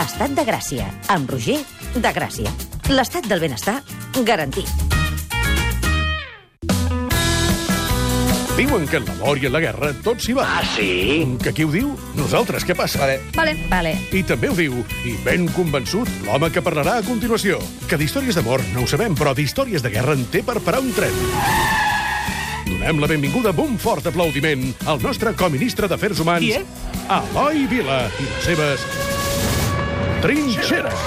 Estat de Gràcia, amb Roger de Gràcia. L'estat del benestar garantit. Diuen que en l'amor i en la guerra tot s'hi va. Ah, sí? Que qui ho diu? Nosaltres, què passa? Vale. Vale. Vale. I també ho diu, i ben convençut, l'home que parlarà a continuació. Que d'històries d'amor no ho sabem, però d'històries de guerra en té per parar un tren. Donem la benvinguda amb un fort aplaudiment al nostre coministre d'Afers Humans, Qui és? Eloi Vila, i les seves trinxeres.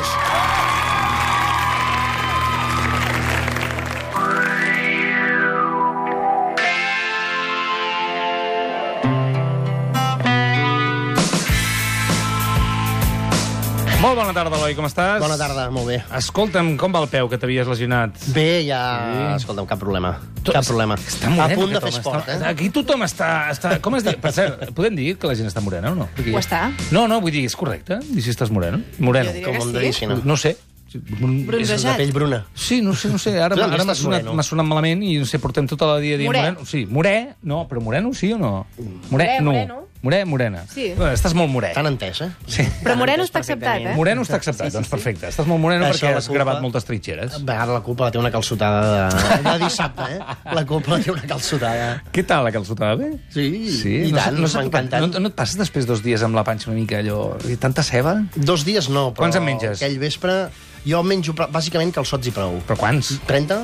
Molt bona tarda, Eloi, com estàs? Bona tarda, molt bé. Escolta'm, com va el peu que t'havies lesionat? Bé, ja... Sí. Escolta'm, cap problema. Tot- Cap problema. Està moreno, A punt de fer esport, està- eh? Aquí tothom està, està... Com es diu? Per cert, podem dir que la gent està morena o no? Perquè... Ho està? No, no, vull dir, és correcte dir si estàs moreno. Moreno. Jo diria Com que em sí. medicina. No sé. Bronzejat. De pell bruna. Sí, no sé, no sé. Ara, ara m'ha sonat, moreno. sonat malament i no sé, portem tota la dia dient Morè. moreno. Sí, morè, no, però moreno sí o no? Morè, Morè, no. moreno. Morè, morena. Sí. Bé, estàs molt morè. Tan entès, eh? Sí. Però Tan Moreno està acceptat, eh? Moreno està acceptat, doncs perfecte. Estàs molt moreno Això, perquè has culpa- gravat moltes trinxeres. Ara la culpa la té una calçotada de, de dissabte, eh? La culpa la té una calçotada. Què tal, la calçotada, bé? Sí, Sí, i no, tant, no, m'ha encantat. no, no et passes després dos dies amb la panxa una mica allò... i Tanta ceba? Dos dies no, però... Quants en menges? Aquell vespre... Jo menjo bàsicament calçots i prou. Però quants? 30?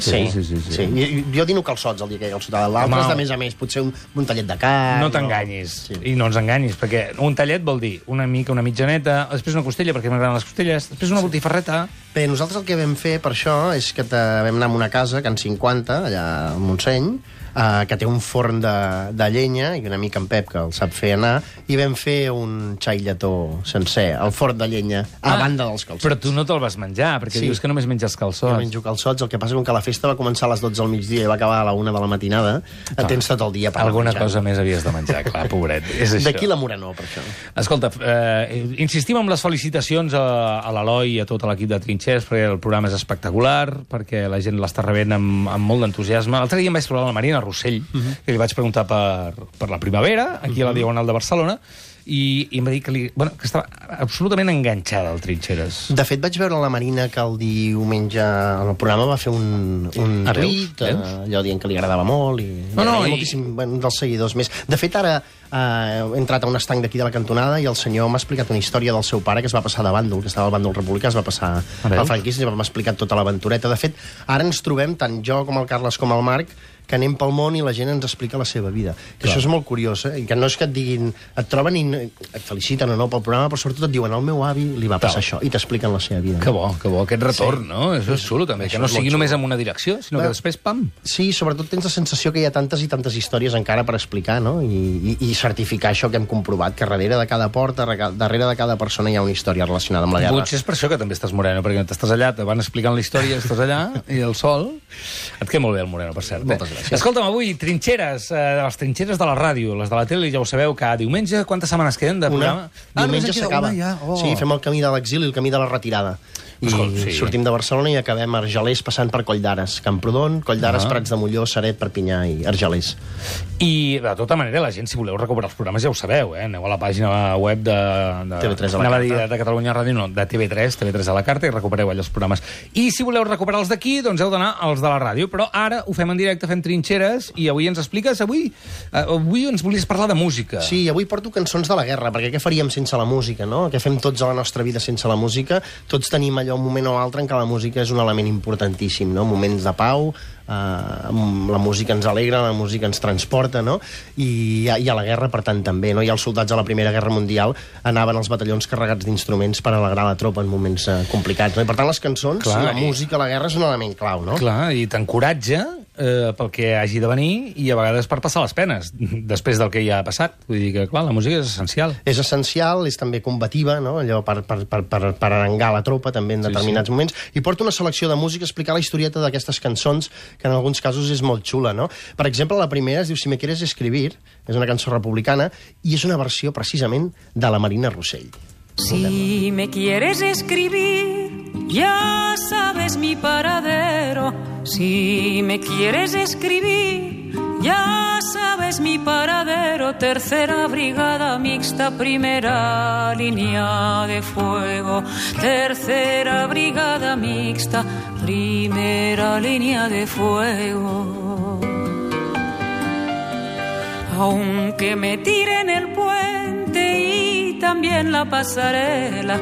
sí, sí, sí. sí. Jo, jo dino calçots el dia que hi ha calçotada. L'altre és de més a més, potser un, un tallet de carn... No o- t'enganyis. Sí. I no ens enganyis, perquè un tallet vol dir una mica, una mitjaneta, després una costella, perquè m'agraden les costelles, després una botifarreta... Bé, nosaltres el que vam fer per això és que te- vam anar a una casa, Can 50, allà a Montseny, eh, que té un forn de, de llenya, i un amic en Pep que el sap fer anar, i vam fer un xai lletó sencer, al forn de llenya, a Ah, banda dels calçots. Però tu no te'l vas menjar, perquè Sí. dius que només menges Jo calçots. menjo calçots, el que passa és que la festa va començar a les 12 del migdia i va acabar a la 1 de la matinada. Ah, tens tot el dia per Alguna menjar. cosa més havies de menjar, clar, pobret. És això. D'aquí la morenor, per això. Escolta, eh, insistim amb les felicitacions a, a l'Eloi i a tot l'equip de Trinxers, perquè el programa és espectacular, perquè la gent l'està rebent amb, amb molt d'entusiasme. L'altre dia em vaig trobar amb la Marina Rossell, que li vaig preguntar per, per la primavera, aquí a la Diagonal de Barcelona, i, i em va dir que, li, bueno, que estava absolutament enganxada al Trinxeres. De fet, vaig veure la Marina que el diumenge en el programa va fer un, un veus? tuit, eh, allò dient que li agradava molt i No, no, i- moltíssim un dels seguidors més. De fet, ara eh, he entrat a un estanc d'aquí de la cantonada i el senyor m'ha explicat una història del seu pare que es va passar de bàndol, que estava al bàndol republicà, es va passar al franquisme i m'ha explicat tota l'aventureta. De fet, ara ens trobem, tant jo com el Carles com el Marc, que anem pel món i la gent ens explica la seva vida. Que això és molt curiós, eh? Que no és que et diguin... Et troben i no- et feliciten o no pel programa, però sobretot et diuen al meu avi li va passar això i t'expliquen la seva vida. Que bo, que bo, aquest retorn, Sí. no? Això és xulo, també, que Això no és molt sigui només amb una direcció, sinó que Clar. després, pam, Sí, sobretot tens la sensació que hi ha tantes i tantes històries encara per explicar, no? I, i, i certificar això que hem comprovat, que darrere de cada porta, darrere de cada persona hi ha una història relacionada amb la guerra. Potser és per això que també estàs moreno, perquè t'estàs allà, te van explicant la història, estàs allà, i el sol... Et queda molt bé el moreno, per cert. Moltes gràcies. Escolta'm, avui, trinxeres, eh, les trinxeres de la ràdio, les de la tele, ja ho sabeu, cada diumenge, quantes setmanes queden de programa? Una. només Diumenge s'acaba. ja? Oh. Sí, fem el camí de l'exili el camí de la retirada. I Escolta, sí. sortim de Barcelona i acabem a Argelers passant per Coll d'Ares, Camprodon, Coll d'Ares, Ah. Prats de Molló, Saret, Perpinyà i Argelers. I, de tota manera, la gent, si voleu recuperar els programes, ja ho sabeu, eh? Aneu a la pàgina web de... de TV3 a la carta. de Catalunya Ràdio, no, de TV3, TV3 a la carta, i recupereu allà els programes. I si voleu recuperar els d'aquí, doncs heu d'anar als de la ràdio. Però ara ho fem en directe, fem trinxeres, i avui ens expliques, avui, eh, avui ens volies parlar de música. Sí, avui porto cançons de la guerra, perquè què faríem sense la música, no? Què fem tots a la nostra vida sense la música? Tots tenim allò un moment o altre en què la música és un element importantíssim, no? Moments de pau, eh, la música ens alegra, la música ens transporta, no? I, i a la guerra, per tant, també, no? I els soldats a la Primera Guerra Mundial anaven als batallons carregats d'instruments per alegrar la tropa en moments eh, complicats, no? I per tant, les cançons, Clar, la i- música la guerra és un element clau, no? Clar, i t'encoratja eh, pel que hagi de venir i a vegades per passar les penes, després del que ja ha passat. Vull dir que, clar, la música és essencial. és essencial, és també combativa, no? allò per, per, per, per, per arengar la tropa també en Sí, determinats sí. moments, i porta una selecció de música a explicar la historieta d'aquestes cançons, que en alguns casos és molt xula. No? Per exemple, la primera es diu Si me quieres escribir, és una cançó republicana, i és una versió precisament de la Marina Rossell. Si me quieres escribir, ya sabes mi paradero. Si me quieres escribir, ya sabes mi paradero, tercera brigada mixta, primera línea de fuego, tercera brigada mixta, primera línea de fuego. Aunque me tiren el puente y también la pasarela,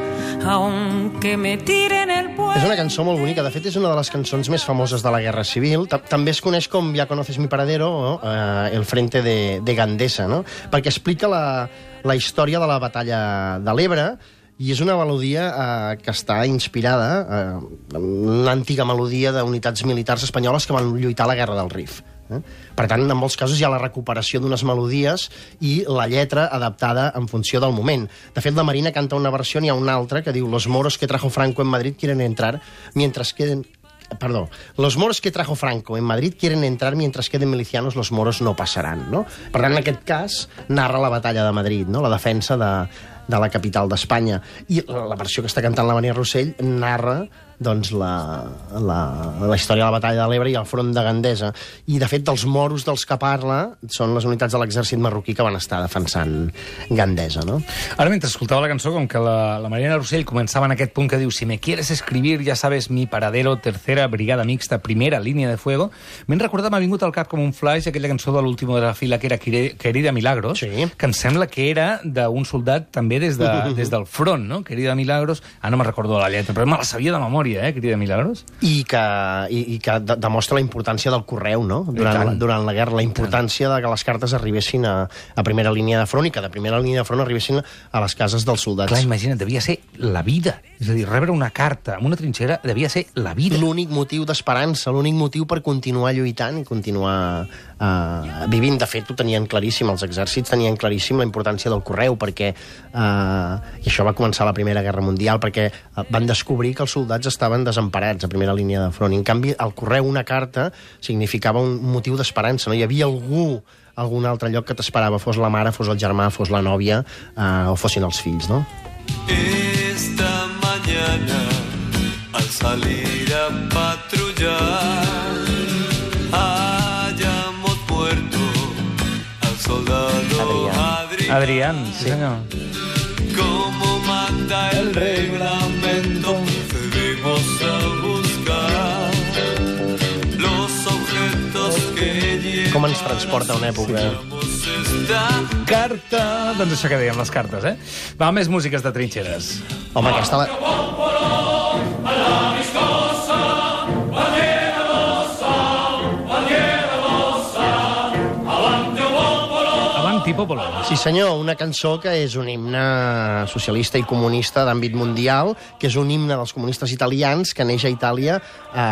aunque me tiren el puente... És una cançó molt bonica. De fet, és una de les cançons més famoses de la Guerra Civil. Ta- També es coneix com Ja conoces mi paradero o eh, El frente de, de Gandesa, no? perquè explica la, la història de la batalla de l'Ebre i és una melodia eh, que està inspirada eh, en una antiga melodia d'unitats militars espanyoles que van lluitar a la Guerra del Rif. Eh? Per tant, en molts casos hi ha la recuperació d'unes melodies i la lletra adaptada en funció del moment. De fet, la Marina canta una versió, n'hi ha una altra, que diu Los moros que trajo Franco en Madrid quieren entrar mientras queden... Perdó, los moros que trajo Franco en Madrid quieren entrar mientras queden milicianos, los moros no passaran, no? Per tant, en aquest cas, narra la batalla de Madrid, no? la defensa de, de la capital d'Espanya. I la, versió que està cantant la Maria Rossell narra doncs, la, la, la història de la batalla de l'Ebre i el front de Gandesa. I, de fet, dels moros dels que parla són les unitats de l'exèrcit marroquí que van estar defensant Gandesa, no? Ara, mentre escoltava la cançó, com que la, la Mariana Rossell començava en aquest punt que diu si me quieres escribir, ya sabes mi paradero, tercera brigada mixta, primera línia de fuego, m'he recordat, m'ha vingut al cap com un flash aquella cançó de l'última de la fila que era Querida Milagros, Sí. que em sembla que era d'un soldat també des, de, des del front, no? Querida Milagros, ah, no me'n recordo la lletra, però me la sabia de memòria, eh, Querida Milagros. i que, i, i que de, demostra la importància del correu no? durant, durant la guerra, la importància de que les cartes arribessin a, a primera línia de front i que de primera línia de front arribessin a les cases dels soldats. Clar, imagina't, devia ser la vida. És a dir, rebre una carta amb una trinxera devia ser la vida. L'únic motiu d'esperança, l'únic motiu per continuar lluitant i continuar uh, vivint. De fet, ho tenien claríssim, els exèrcits tenien claríssim la importància del correu, perquè, uh, i això va començar la Primera Guerra Mundial, perquè uh, van descobrir que els soldats estaven desemparats a primera línia de front. I, en canvi, el correu, una carta, significava un motiu d'esperança. No? Hi havia algú a algun altre lloc que t'esperava, fos la mare, fos el germà, fos la nòvia uh, o fossin els fills, no? Esta mañana, al salir a patrullar, hayamos muerto al soldado Adrián. Adrián. Adrián, sí, senyor. Como manda el reglamento, ens transporta a una època. Carta... Doncs això que dèiem, les cartes, eh? Va, més músiques de trinxeres. Home, aquesta... La... Avanti, Popolo. Sí senyor, una cançó que és un himne socialista i comunista d'àmbit mundial, que és un himne dels comunistes italians que neix a Itàlia a,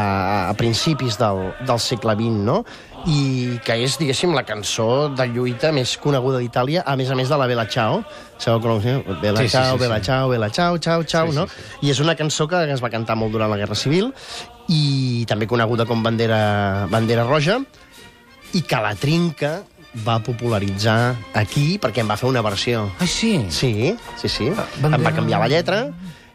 a principis del, del segle XX, no? I que és, diguéssim, la cançó de lluita més coneguda d'Itàlia, a més a més de la Bella Ciao. Sabeu com diu? Bella Sí, sí, Ciao, sí, Bella sí. Ciao, Bella Ciao, Ciao, Ciao, Sí, sí, no? I és una cançó que es va cantar molt durant la Guerra Civil i també coneguda com Bandera, Bandera Roja i que la Trinca va popularitzar aquí perquè en va fer una versió. Ai, sí? Sí, sí, sí. Bandera- Em va canviar la lletra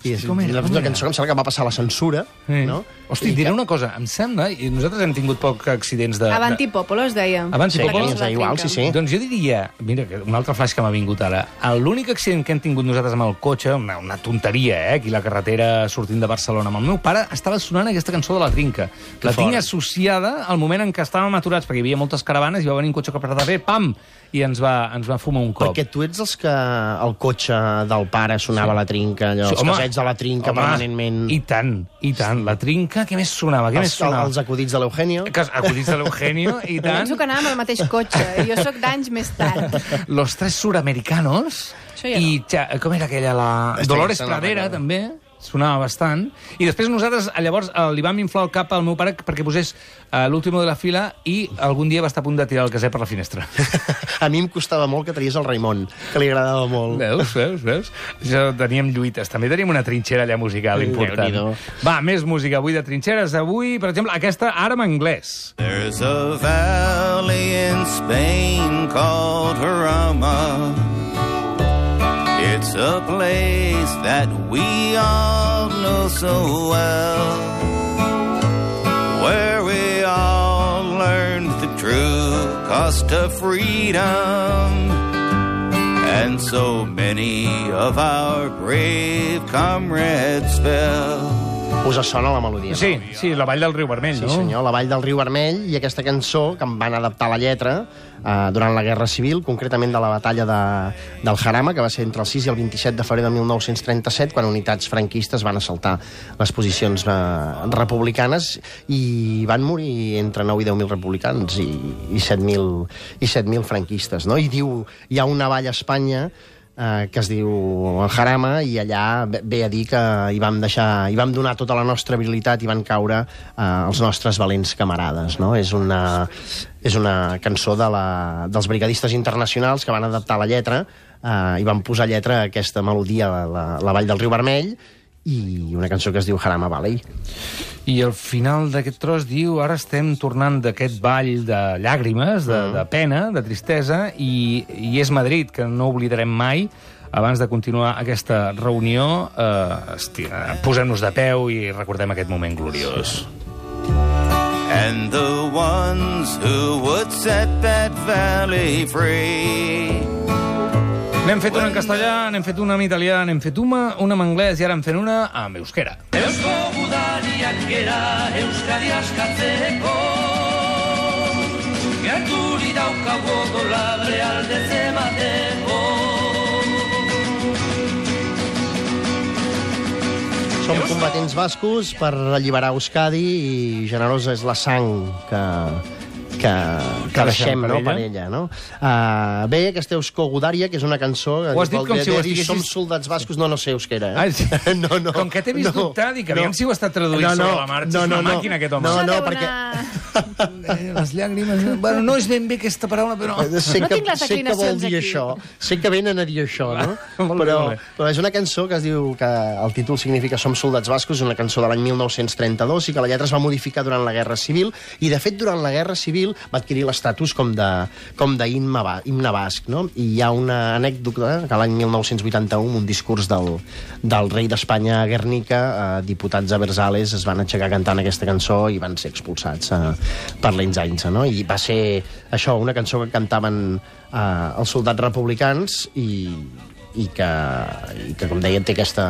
i és com era, com una era? cançó que em sembla que va passar la censura, Sí. no? Hosti, diré que- una cosa. Em sembla, i nosaltres hem tingut poc accidents de... Avanti de... Popolo es deia. Avanti Sí, Popolo. que deia igual, sí, sí. Doncs jo diria, mira, que un altre flash que m'ha vingut ara. L'únic accident que hem tingut nosaltres amb el cotxe, una, una tonteria, eh? Aquí a la carretera sortint de Barcelona amb el meu pare, estava sonant aquesta cançó de la Trinca. la fort. tinc associada al moment en què estàvem aturats, perquè hi havia moltes caravanes i va venir un cotxe que per darrere, pam, i ens va, ens va fumar un cop. Perquè tu ets els que el cotxe del pare sonava la trinca, allò, els home, casets de la trinca home, permanentment... I tant, i tant. La Trinca, què més sonava? Què més els, sonava? els acudits de l'Eugenio. Que acudits de l'Eugenio, i tant. Penso que anàvem al mateix cotxe. Jo sóc d'anys més tard. Los tres suramericanos. Això ja I ja, com era aquella? La Dolores Pradera, també. Sonava bastant. I després nosaltres, eh, llavors, eh, li vam inflar el cap al meu pare perquè posés eh, l'últim de la fila i algun dia va estar a punt de tirar el caset per la finestra. A mi em costava molt que tragués el Raimon, que li agradava molt. Veus, veus, veus? Ja teníem lluites. També teníem una trinxera allà musical important. Va, més música avui de trinxeres. Avui, per exemple, aquesta Arma Anglès. There's a valley in Spain called Jarama. It's a place that we all know so well. Where we all learned the true cost of freedom. And so many of our brave comrades fell. Us sona la melodia, Sí, no? sí, la Vall del Riu Vermell, Sí, no? senyor, La Vall del Riu Vermell i aquesta cançó que em van adaptar la lletra eh, durant la Guerra Civil, concretament de la batalla de, del Jarama, que va ser entre el 6 i el 27 de febrer de 1937, quan unitats franquistes van assaltar les posicions eh, republicanes i van morir entre 9 i 10.000 republicans i, i 7.000 i 7.000 franquistes, no? I diu, hi ha una vall a Espanya eh, que es diu el Jarama i allà ve- a dir que hi vam deixar hi vam donar tota la nostra habilitat i van caure eh, els nostres valents camarades no? és una, és una cançó de la, dels brigadistes internacionals que van adaptar la lletra eh, i van posar lletra a aquesta melodia la, la, la Vall del Riu Vermell i una cançó que es diu Jarama Valley I al final d'aquest tros diu ara estem tornant d'aquest ball de llàgrimes, de, de pena, de tristesa, i, i és Madrid, que no oblidarem mai, abans de continuar aquesta reunió, eh, eh, posem-nos de peu i recordem aquest moment gloriós. And the ones who would set that valley free. N'hem fet una en castellà, n'hem fet una en italià, n'hem fet una, una en anglès i ara en fem una en euskera. Eusko gudariak gera Euskadi askatzeko Gerturi daukago dolabre alde zemateko Som combatents bascos per alliberar Euskadi i generosa és la sang que, que, que deixem per no, ella. per ella. No? Uh, bé, aquesta Eusko Gudària, que és una cançó... que Ho has dit com si ho estiguessis- Som soldats bascos, no, no sé euskera. Eh? Ah, sí. no, no, Com que t'he vist dubtar, dic, aviam si ho està traduint sobre la marxa. És una màquina, aquest home. No, no, perquè... Eh, les llàgrimes... Bueno, no és ben bé aquesta paraula, però... Sé No que, tinc les sé que vol dir aquí. això. Sé que venen a dir això, no? Però, però és una cançó que es diu que el títol significa Som soldats bascos, és una cançó de l'any 1932 i que la lletra es va modificar durant la Guerra Civil i, de fet, durant la Guerra Civil va adquirir l'estatus com de, com d'himne ba- himne basc, no? I hi ha una anècdota que l'any 1981, un discurs del, del rei d'Espanya a Guernica, eh, diputats a Versales es van aixecar cantant aquesta cançó i van ser expulsats eh, per l'Enzainza, no? I va ser això, una cançó que cantaven eh, els soldats republicans i, i que, i que, com deia, té aquesta,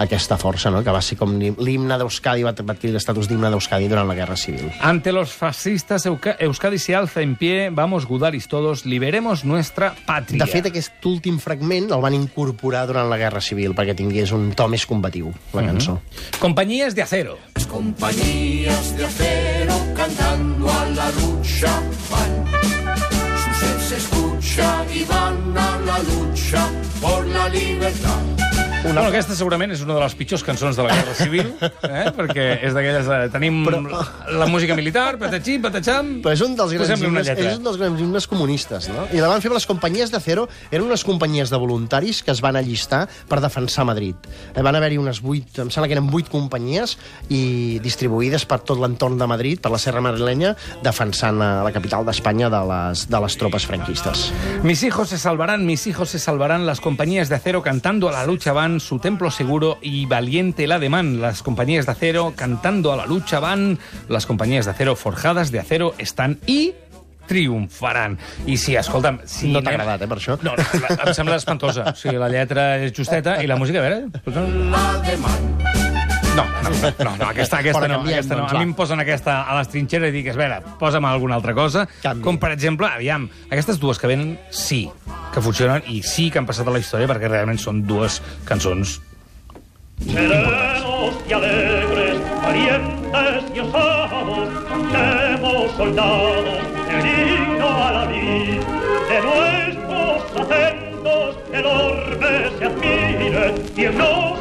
aquesta força, no? que va ser com l'himne d'Euskadi, va adquirir l'estatus d'himne d'Euskadi durant la Guerra Civil. Ante los fascistas, Euskadi se alza en pie, vamos gudaris todos, liberemos nuestra patria. De fet, aquest últim fragment el van incorporar durant la Guerra Civil perquè tingués un to més combatiu, la cançó. Compañías de acero. Compañías de acero cantando a la lucha van. Su ser se escucha y van a la lucha por la libertad. Una... Bueno, aquesta segurament és una de les pitjors cançons de la Guerra Civil, eh? perquè és d'aquelles... De... Tenim Però- la música militar, patatxí, patatxam... Però és un dels grans himnes, és un dels grans himnes comunistes, no? I la van fer les companyies d'acero, eren unes companyies de voluntaris que es van allistar per defensar Madrid. Eh, van haver-hi unes vuit, em sembla que eren vuit companyies i distribuïdes per tot l'entorn de Madrid, per la Serra Madrilenya, defensant la capital d'Espanya de, les, de les tropes franquistes. Mis hijos se salvarán, mis hijos se salvarán, las compañías de acero cantando a la lucha van, su templo seguro y valiente el ademán. Las compañías de acero cantando a la lucha van, las compañías de acero forjadas de acero están y triomfaran. I sí, escolta'm... Si No t'ha agradat, eh, per això? No, no, la, em sembla espantosa. O sigui, la lletra és justeta i la música, a veure... No, no, no, no aquesta, aquesta, no, canviem, aquesta no. doncs, A mi em posen aquesta a les trinxeres i dic, espera, posa'm alguna altra cosa. Canvi. Com, per exemple, aviam, aquestes dues que venen, sí, que funcionen i sí que han passat a la història perquè realment són dues cançons Seremos y alegres, valientes y osados, cantemos soldados el himno a la vid. De nuestros acentos el orbe se admire y en nosotros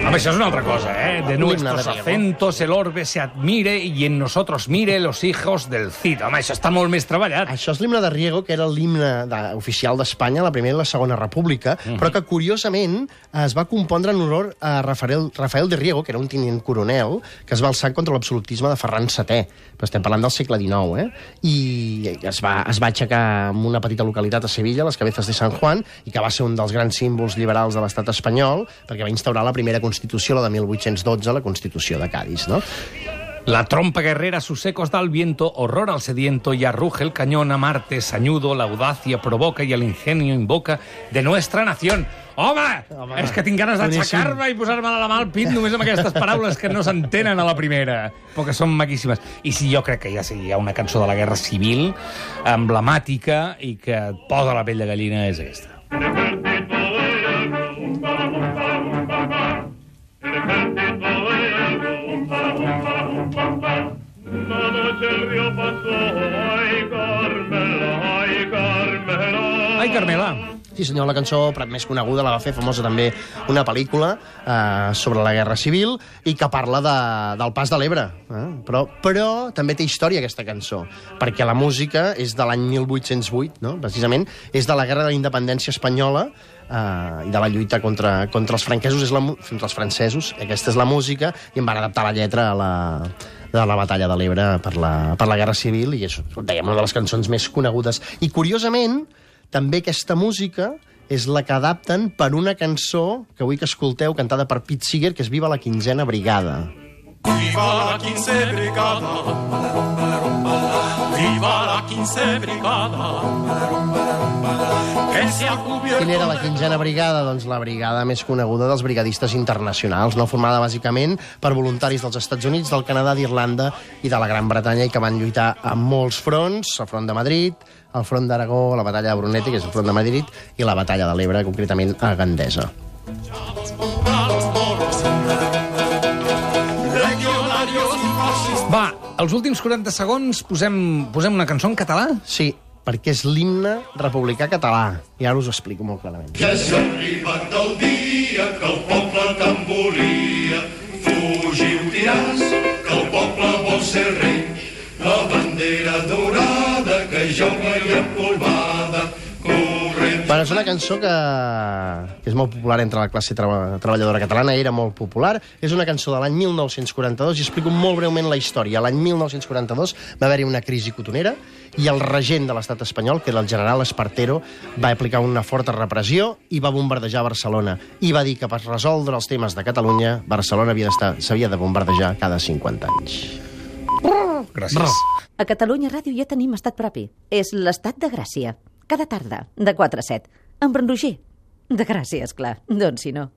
Home, això és una altra cosa, eh? De nuestros acentos el orbe se admire y en nosotros mire los hijos del Cid. Home, això està molt més treballat. Això és l'himne de Riego, que era l'himne de- oficial d'Espanya, la Primera i la Segona República, però que, curiosament, es va compondre en honor a Rafael, Rafael de Riego, que era un tinent coronel, que es va alçar contra l'absolutisme de Ferran VII. Però estem parlant del segle XIX, eh? I es va, es va aixecar en una petita localitat a Sevilla, les Cabezas de San Juan, i que va ser un dels grans símbols liberals de l'estat espanyol, perquè va instaurar la primera Constitució, la de 1812, la Constitució de Cádiz, no? La trompa guerrera, sus ecos da al viento, horror al sediento, y arruge el cañón a Marte, sañudo, la audacia provoca y el ingenio invoca de nuestra nación. Home, Home és que tinc ganes d'aixecar-me i posar-me la mà al pit només amb aquestes paraules que no s'entenen a la primera, però que són maquíssimes. I si jo crec que ja, sí, hi ha una cançó de la Guerra Civil emblemàtica i que et posa la pell de gallina és aquesta. Una noche el río pasó, ay Carmela, ay Carmela. Ai, Carmela. Sí, senyor, la cançó més coneguda la va fer famosa també una pel·lícula eh, sobre la Guerra Civil i que parla de, del pas de l'Ebre. Eh? Però, però també té història aquesta cançó, perquè la música és de l'any 1808, no? precisament, és de la Guerra de la Independència Espanyola eh, i de la lluita contra, contra els franquesos, és la, contra els francesos. Aquesta és la música i en van adaptar la lletra a la, de la batalla de l'Ebre per, la, per la Guerra Civil i és, dèiem, una de les cançons més conegudes. I, curiosament, també aquesta música és la que adapten per una cançó que vull que escolteu, cantada per Pete Seeger, que és Viva la quinzena brigada. Viva la quince brigada. Viva la quince brigada. Quina era la quinzena brigada? Doncs la brigada més coneguda dels brigadistes internacionals, no formada bàsicament per voluntaris dels Estats Units, del Canadà, d'Irlanda i de la Gran Bretanya i que van lluitar a molts fronts, al front de Madrid, al front d'Aragó, la batalla de Brunete, que és el front de Madrid, i la batalla de l'Ebre, concretament a Gandesa. Va, els últims 40 segons posem, posem una cançó en català? Sí, perquè és l'himne republicà català. I ara us ho explico molt clarament. Que s'ha arribat el dia que el poble te'n volia. Fugiu, tiràs, que el poble vol ser rei. La bandera dorada que i empolvada. Corrent Bueno, és una cançó que, que és molt popular entre la classe treba, treballadora catalana, era molt popular. És una cançó de l'any 1942 i explico molt breument la història. L'any 1942 va haver-hi una crisi cotonera i el regent de l'estat espanyol, que era el general Espartero, va aplicar una forta repressió i va bombardejar Barcelona. I va dir que per resoldre els temes de Catalunya, Barcelona havia d'estar- s'havia de bombardejar cada 50 anys. Gràcies. A Catalunya Ràdio ja tenim estat propi. És l'estat de Gràcia. Cada tarda, de 4 a 7. Amb en Roger. De Gràcia, és clar. Doncs si no.